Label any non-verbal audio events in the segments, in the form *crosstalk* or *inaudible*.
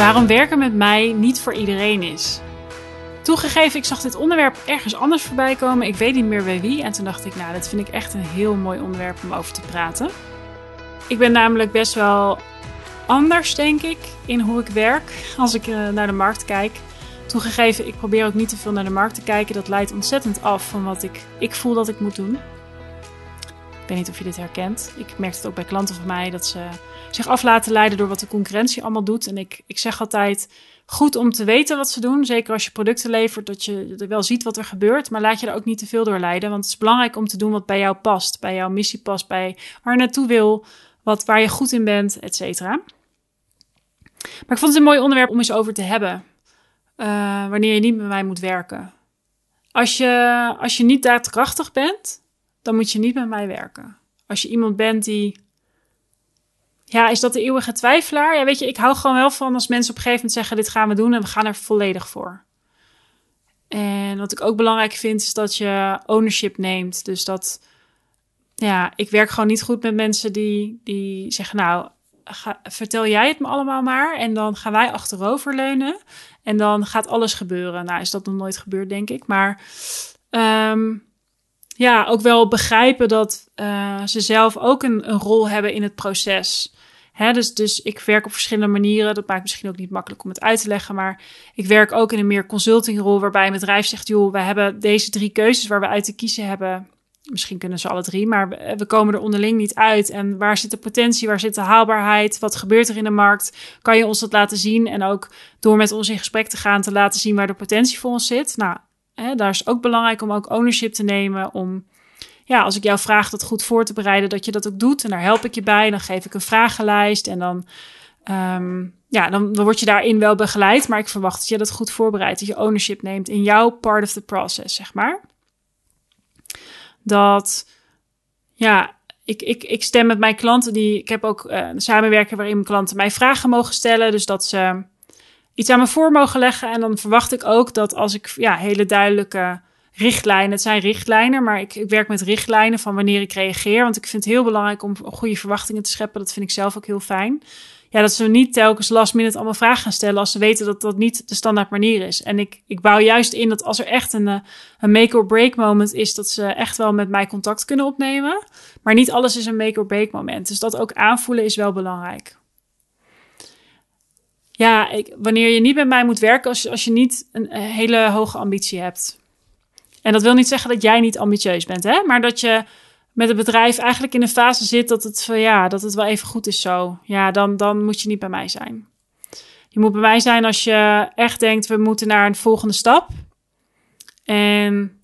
Waarom werken met mij niet voor iedereen is. Toegegeven, ik zag dit onderwerp ergens anders voorbij komen. Ik weet niet meer bij wie. En toen dacht ik, nou, dat vind ik echt een heel mooi onderwerp om over te praten. Ik ben namelijk best wel anders, denk ik, in hoe ik werk als ik uh, naar de markt kijk. Toegegeven, ik probeer ook niet te veel naar de markt te kijken. Dat leidt ontzettend af van wat ik, ik voel dat ik moet doen. Weet niet of je dit herkent. Ik merk het ook bij klanten van mij dat ze zich af laten leiden door wat de concurrentie allemaal doet. En ik, ik zeg altijd, goed om te weten wat ze doen. Zeker als je producten levert, dat je wel ziet wat er gebeurt. Maar laat je er ook niet te veel door leiden. Want het is belangrijk om te doen wat bij jou past. Bij jouw missie past, bij waar je naartoe wil. Wat, waar je goed in bent, et cetera. Maar ik vond het een mooi onderwerp om eens over te hebben. Uh, wanneer je niet met mij moet werken. Als je, als je niet daadkrachtig bent, dan moet je niet met mij werken. Als je iemand bent die ja, is dat de eeuwige twijfelaar? Ja, weet je, ik hou gewoon wel van als mensen op een gegeven moment zeggen: dit gaan we doen en we gaan er volledig voor. En wat ik ook belangrijk vind, is dat je ownership neemt. Dus dat, ja, ik werk gewoon niet goed met mensen die, die zeggen: Nou, vertel jij het me allemaal maar. En dan gaan wij achterover leunen. En dan gaat alles gebeuren. Nou, is dat nog nooit gebeurd, denk ik. Maar um, ja, ook wel begrijpen dat uh, ze zelf ook een, een rol hebben in het proces. Dus, dus ik werk op verschillende manieren. Dat maakt misschien ook niet makkelijk om het uit te leggen. Maar ik werk ook in een meer consultingrol. Waarbij een bedrijf zegt: joh, we hebben deze drie keuzes waar we uit te kiezen hebben. Misschien kunnen ze alle drie, maar we komen er onderling niet uit. En waar zit de potentie? Waar zit de haalbaarheid? Wat gebeurt er in de markt? Kan je ons dat laten zien? En ook door met ons in gesprek te gaan, te laten zien waar de potentie voor ons zit. Nou, daar is ook belangrijk om ook ownership te nemen. Om ja, als ik jou vraag dat goed voor te bereiden, dat je dat ook doet. En daar help ik je bij. Dan geef ik een vragenlijst. En dan, um, ja, dan, word je daarin wel begeleid. Maar ik verwacht dat je dat goed voorbereidt. Dat je ownership neemt in jouw part of the process, zeg maar. Dat, ja, ik, ik, ik stem met mijn klanten. Die, ik heb ook uh, een waarin mijn klanten mij vragen mogen stellen. Dus dat ze iets aan me voor mogen leggen. En dan verwacht ik ook dat als ik ja, hele duidelijke richtlijnen. Het zijn richtlijnen, maar ik, ik, werk met richtlijnen van wanneer ik reageer. Want ik vind het heel belangrijk om goede verwachtingen te scheppen. Dat vind ik zelf ook heel fijn. Ja, dat ze niet telkens last minute allemaal vragen gaan stellen als ze weten dat dat niet de standaard manier is. En ik, ik bouw juist in dat als er echt een, eh, een make or break moment is, dat ze echt wel met mij contact kunnen opnemen. Maar niet alles is een make or break moment. Dus dat ook aanvoelen is wel belangrijk. Ja, wanneer je niet met mij moet werken als, als je niet een hele hoge ambitie hebt. En dat wil niet zeggen dat jij niet ambitieus bent, hè? maar dat je met het bedrijf eigenlijk in een fase zit dat het, van, ja, dat het wel even goed is zo. Ja, dan, dan moet je niet bij mij zijn. Je moet bij mij zijn als je echt denkt, we moeten naar een volgende stap. En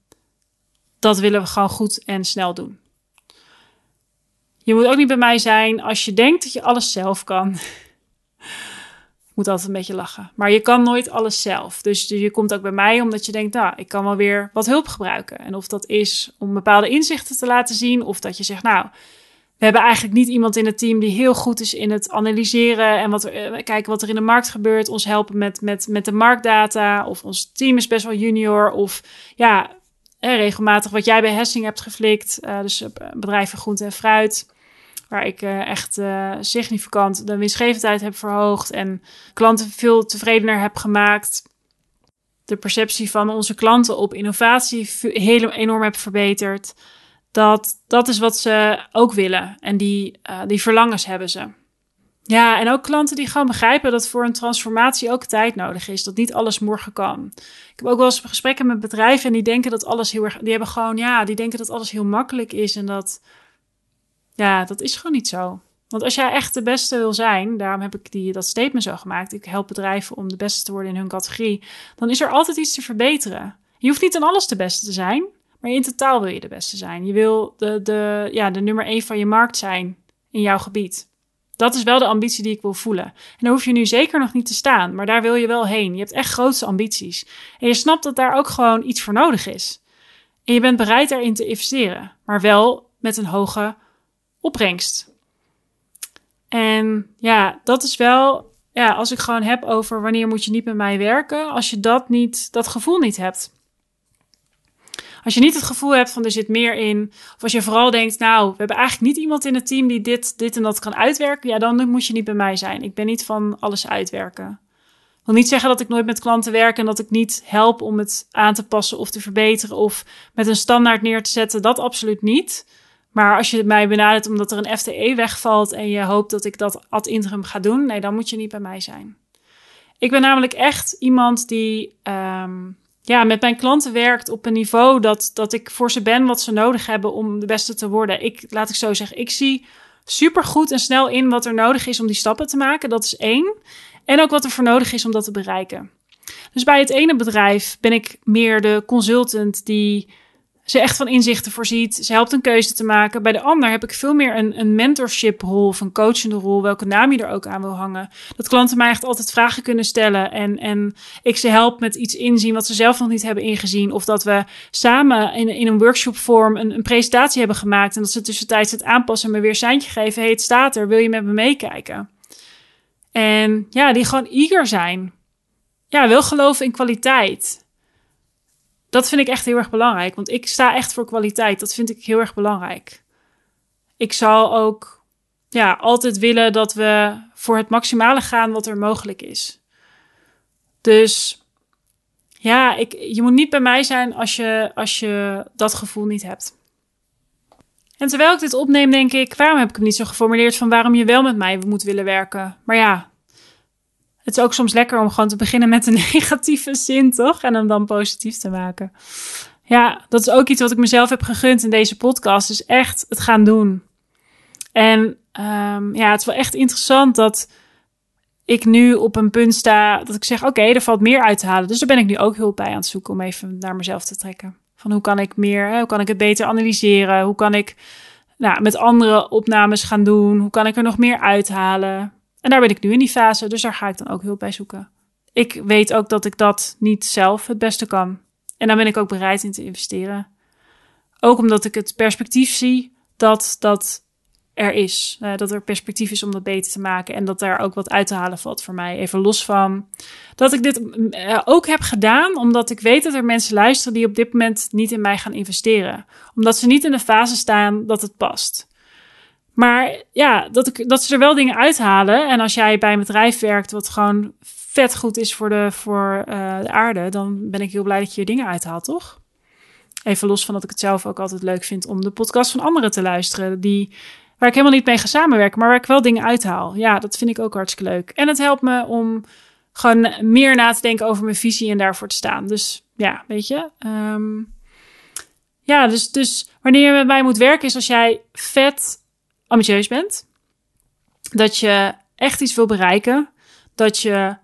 dat willen we gewoon goed en snel doen. Je moet ook niet bij mij zijn als je denkt dat je alles zelf kan *laughs* moet altijd een beetje lachen. Maar je kan nooit alles zelf. Dus je komt ook bij mij omdat je denkt, nou, ik kan wel weer wat hulp gebruiken. En of dat is om bepaalde inzichten te laten zien, of dat je zegt, nou, we hebben eigenlijk niet iemand in het team die heel goed is in het analyseren en wat eh, kijken wat er in de markt gebeurt, ons helpen met, met, met de marktdata. Of ons team is best wel junior. Of ja, regelmatig wat jij bij Hessing hebt geflikt. Uh, dus bedrijven groente en fruit waar ik uh, echt uh, significant de winstgevendheid heb verhoogd en klanten veel tevredener heb gemaakt. De perceptie van onze klanten op innovatie heel enorm heb verbeterd. Dat, dat is wat ze ook willen en die, uh, die verlangens hebben ze. Ja, en ook klanten die gewoon begrijpen dat voor een transformatie ook tijd nodig is. Dat niet alles morgen kan. Ik heb ook wel eens gesprekken met bedrijven en die denken dat alles heel erg. Die hebben gewoon, ja, die denken dat alles heel makkelijk is en dat ja, dat is gewoon niet zo. Want als jij echt de beste wil zijn, daarom heb ik die, dat statement zo gemaakt. Ik help bedrijven om de beste te worden in hun categorie. Dan is er altijd iets te verbeteren. Je hoeft niet aan alles de beste te zijn, maar in totaal wil je de beste zijn. Je wil de, de, ja, de nummer één van je markt zijn in jouw gebied. Dat is wel de ambitie die ik wil voelen. En daar hoef je nu zeker nog niet te staan, maar daar wil je wel heen. Je hebt echt grootste ambities. En je snapt dat daar ook gewoon iets voor nodig is. En je bent bereid daarin te investeren, maar wel met een hoge opbrengst. En ja, dat is wel, ja, als ik gewoon heb over wanneer moet je niet met mij werken, als je dat niet, dat gevoel niet hebt. Als je niet het gevoel hebt van er zit meer in, of als je vooral denkt, nou, we hebben eigenlijk niet iemand in het team die dit, dit en dat kan uitwerken, ja, dan moet je niet bij mij zijn. Ik ben niet van alles uitwerken. wil niet zeggen dat ik nooit met klanten werk en dat ik niet help om het aan te passen of te verbeteren of met een standaard neer te zetten. Dat absoluut niet. Maar als je mij benadert omdat er een FTE wegvalt en je hoopt dat ik dat ad interim ga doen, nee, dan moet je niet bij mij zijn. Ik ben namelijk echt iemand die um, ja, met mijn klanten werkt op een niveau dat, dat ik voor ze ben wat ze nodig hebben om de beste te worden. Ik, laat ik zo zeggen, ik zie super goed en snel in wat er nodig is om die stappen te maken. Dat is één. En ook wat er voor nodig is om dat te bereiken. Dus bij het ene bedrijf ben ik meer de consultant die ze echt van inzichten voorziet. Ze helpt een keuze te maken. Bij de ander heb ik veel meer een, een mentorship rol of een coachende rol, welke naam je er ook aan wil hangen. Dat klanten mij echt altijd vragen kunnen stellen en, en ik ze help met iets inzien wat ze zelf nog niet hebben ingezien. Of dat we samen in, in een workshopvorm een, een presentatie hebben gemaakt en dat ze tussentijds het aanpassen en me weer seintje geven. hey, het staat er, wil je met me meekijken? En ja, die gewoon eager zijn. Ja, wel geloven in kwaliteit dat vind ik echt heel erg belangrijk. Want ik sta echt voor kwaliteit. Dat vind ik heel erg belangrijk. Ik zal ook ja, altijd willen dat we voor het maximale gaan wat er mogelijk is. Dus ja, ik, je moet niet bij mij zijn als je, als je dat gevoel niet hebt. En terwijl ik dit opneem, denk ik, waarom heb ik hem niet zo geformuleerd van waarom je wel met mij moet willen werken? Maar ja, het is ook soms lekker om gewoon te beginnen met een *laughs* negatieve zin, toch? En hem dan positief te maken. Ja, dat is ook iets wat ik mezelf heb gegund in deze podcast. Dus echt het gaan doen. En um, ja, het is wel echt interessant dat ik nu op een punt sta dat ik zeg: oké, er valt meer uit te halen. Dus daar ben ik nu ook hulp bij aan het zoeken om even naar mezelf te trekken. Van hoe kan ik meer, hoe kan ik het beter analyseren? Hoe kan ik nou, met andere opnames gaan doen? Hoe kan ik er nog meer uithalen? En daar ben ik nu in die fase, dus daar ga ik dan ook hulp bij zoeken. Ik weet ook dat ik dat niet zelf het beste kan. En daar ben ik ook bereid in te investeren. Ook omdat ik het perspectief zie dat dat er is. Uh, dat er perspectief is om dat beter te maken. En dat daar ook wat uit te halen valt voor mij. Even los van dat ik dit uh, ook heb gedaan. Omdat ik weet dat er mensen luisteren die op dit moment niet in mij gaan investeren. Omdat ze niet in de fase staan dat het past. Maar ja, dat, ik, dat ze er wel dingen uithalen. En als jij bij een bedrijf werkt wat gewoon vet goed is voor de, voor, uh, de aarde, dan ben ik heel blij dat je je dingen uithaalt, toch? Even los van dat ik het zelf ook altijd leuk vind om de podcast van anderen te luisteren. Die, waar ik helemaal niet mee ga samenwerken, maar waar ik wel dingen uithaal. Ja, dat vind ik ook hartstikke leuk. En het helpt me om gewoon meer na te denken over mijn visie en daarvoor te staan. Dus ja, weet je. Um, ja, dus, dus wanneer je met mij moet werken is als jij vet ambitieus bent. Dat je echt iets wil bereiken. Dat je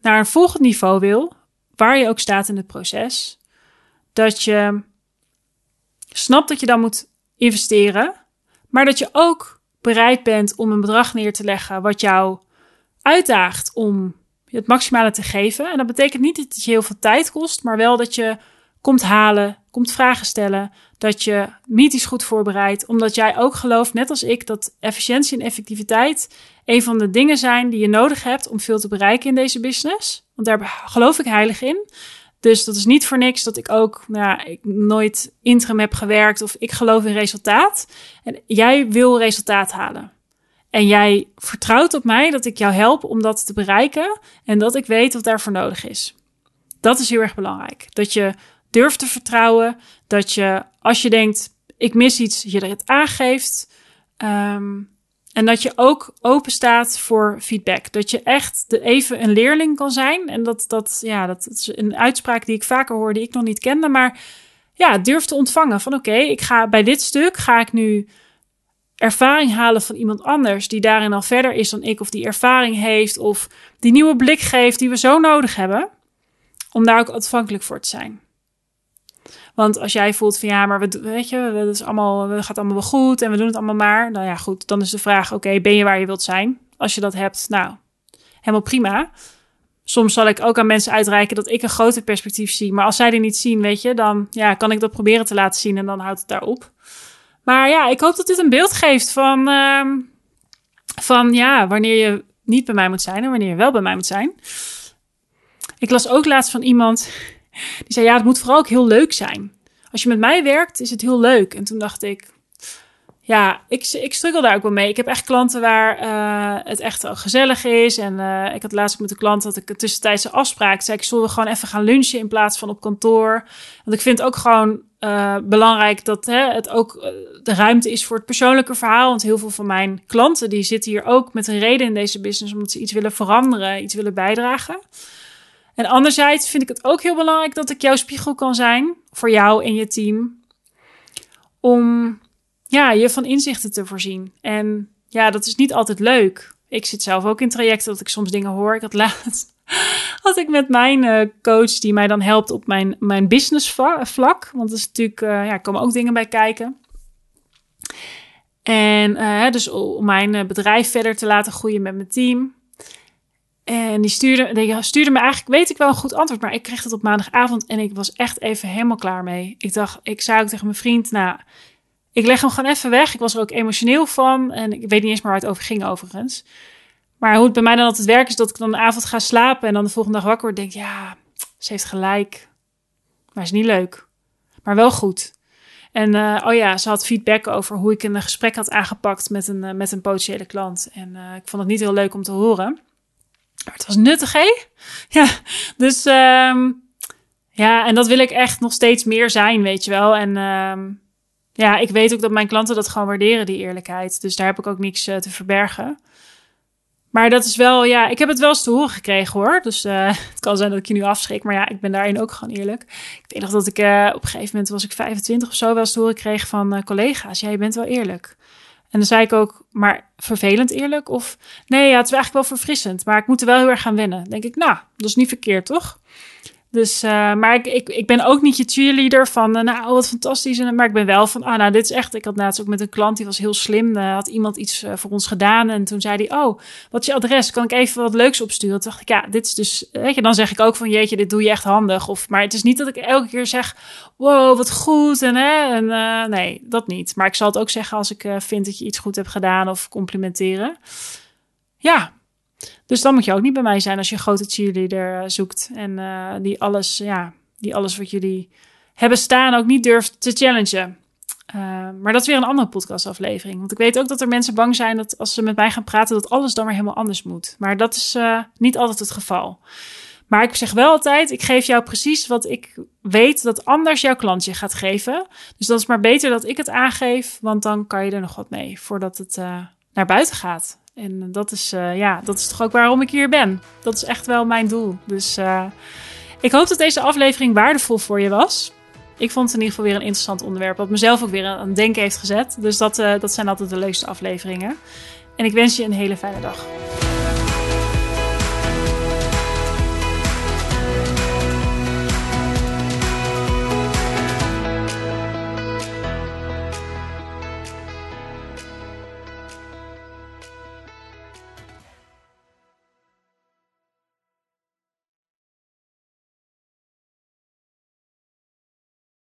naar een volgend niveau wil, waar je ook staat in het proces. Dat je snapt dat je dan moet investeren, maar dat je ook bereid bent om een bedrag neer te leggen wat jou uitdaagt om het maximale te geven. En dat betekent niet dat het je heel veel tijd kost, maar wel dat je komt halen, komt vragen stellen, dat je meetings goed voorbereidt, omdat jij ook gelooft, net als ik, dat efficiëntie en effectiviteit een van de dingen zijn die je nodig hebt om veel te bereiken in deze business. Want daar geloof ik heilig in. Dus dat is niet voor niks dat ik ook nou, ik nooit interim heb gewerkt of ik geloof in resultaat. En jij wil resultaat halen. En jij vertrouwt op mij dat ik jou help om dat te bereiken en dat ik weet wat daarvoor nodig is. Dat is heel erg belangrijk. Dat je durf te vertrouwen. Dat je, als je denkt, ik mis iets, je het aangeeft. Um, en dat je ook open staat voor feedback. Dat je echt de, even een leerling kan zijn. En dat, dat, ja, dat, is een uitspraak die ik vaker hoor, die ik nog niet kende. Maar ja, durf te ontvangen van oké, ik ga bij dit stuk ga ik nu ervaring halen van iemand anders die daarin al verder is dan ik, of die ervaring heeft, of die nieuwe blik geeft die we zo nodig hebben, om daar ook ontvankelijk voor te zijn. Want als jij voelt van ja, maar we, weet je, is allemaal, het gaat allemaal wel goed en we doen het allemaal maar. Nou ja, goed, dan is de vraag: oké, ben je waar je wilt zijn? Als je dat hebt, nou, helemaal prima. Soms zal ik ook aan mensen uitreiken dat ik een groter perspectief zie. Maar als zij die niet zien, weet je, dan ja, kan ik dat proberen te laten zien en dan houdt het daarop. Maar ja, ik hoop dat dit een beeld geeft van, uh, van ja, wanneer je niet bij mij moet zijn en wanneer je wel bij mij moet zijn. Ik las ook laatst van iemand die zei, ja, het moet vooral ook heel leuk zijn. Als je met mij werkt, is het heel leuk. En toen dacht ik, ja, ik, ik struggle daar ook wel mee. Ik heb echt klanten waar uh, het echt gezellig is. En uh, ik had laatst met een klant dat ik een tussentijdse afspraak zei. Ik zullen we gewoon even gaan lunchen in plaats van op kantoor. Want ik vind ook gewoon uh, belangrijk dat hè, het ook de ruimte is voor het persoonlijke verhaal. Want heel veel van mijn klanten die zitten hier ook met een reden in deze business. Omdat ze iets willen veranderen, iets willen bijdragen. En anderzijds vind ik het ook heel belangrijk dat ik jouw spiegel kan zijn voor jou en je team. Om ja, je van inzichten te voorzien. En ja, dat is niet altijd leuk. Ik zit zelf ook in trajecten dat ik soms dingen hoor. Ik had *laughs* laatst had ik met mijn uh, coach die mij dan helpt op mijn, mijn business vlak. Want er is natuurlijk, uh, ja, komen ook dingen bij kijken. En uh, dus om mijn bedrijf verder te laten groeien met mijn team. En die stuurde, die stuurde me eigenlijk, weet ik wel, een goed antwoord. Maar ik kreeg het op maandagavond en ik was echt even helemaal klaar mee. Ik dacht, ik zei ook tegen mijn vriend, nou, ik leg hem gewoon even weg. Ik was er ook emotioneel van. En ik weet niet eens meer waar het over ging, overigens. Maar hoe het bij mij dan altijd werkt, is dat ik dan de avond ga slapen. En dan de volgende dag wakker word. Denk, ja, ze heeft gelijk. Maar is niet leuk. Maar wel goed. En uh, oh ja, ze had feedback over hoe ik een gesprek had aangepakt met een, uh, met een potentiële klant. En uh, ik vond het niet heel leuk om te horen. Het was nuttig, hè? *laughs* Ja, dus um, ja, en dat wil ik echt nog steeds meer zijn, weet je wel. En um, ja, ik weet ook dat mijn klanten dat gewoon waarderen, die eerlijkheid. Dus daar heb ik ook niks uh, te verbergen. Maar dat is wel, ja, ik heb het wel eens te horen gekregen hoor. Dus uh, *laughs* het kan zijn dat ik je nu afschrik. Maar ja, ik ben daarin ook gewoon eerlijk. Ik weet nog dat ik uh, op een gegeven moment was ik 25 of zo wel eens te horen kreeg van collega's. Ja, je bent wel eerlijk. En dan zei ik ook, maar vervelend eerlijk? Of nee, ja, het is eigenlijk wel verfrissend. Maar ik moet er wel heel erg gaan wennen. denk ik, nou, dat is niet verkeerd, toch? Dus, uh, maar ik, ik, ik ben ook niet je cheerleader van, uh, nou, wat fantastisch. Maar ik ben wel van, ah, nou, dit is echt. Ik had laatst ook met een klant, die was heel slim. Uh, had iemand iets voor ons gedaan. En toen zei hij, oh, wat is je adres? Kan ik even wat leuks opsturen? Toen dacht ik, ja, dit is dus, weet je, dan zeg ik ook van, jeetje, dit doe je echt handig. Of, maar het is niet dat ik elke keer zeg, wow, wat goed. En, hè, en nee, dat niet. Maar ik zal het ook zeggen als ik vind dat je iets goed hebt gedaan of complimenteren. Ja, dus dan moet je ook niet bij mij zijn als je een grote cheerleader eh, zoekt. En uh, die alles, ja, die alles wat jullie hebben staan ook niet durft te challengen. Uh, maar dat is weer een andere podcastaflevering. Want ik weet ook dat er mensen bang zijn dat als ze met mij gaan praten, dat alles dan weer helemaal anders moet. Maar dat is niet altijd het geval. Maar ik zeg wel altijd: ik geef jou precies wat ik weet dat anders jouw klantje gaat geven. Dus dat is maar beter dat ik het aangeef, want dan kan je er nog wat mee voordat het naar buiten gaat. En dat is, uh, ja, dat is toch ook waarom ik hier ben. Dat is echt wel mijn doel. Dus uh, ik hoop dat deze aflevering waardevol voor je was. Ik vond het in ieder geval weer een interessant onderwerp, wat mezelf ook weer aan het denken heeft gezet. Dus dat, uh, dat zijn altijd de leukste afleveringen. En ik wens je een hele fijne dag.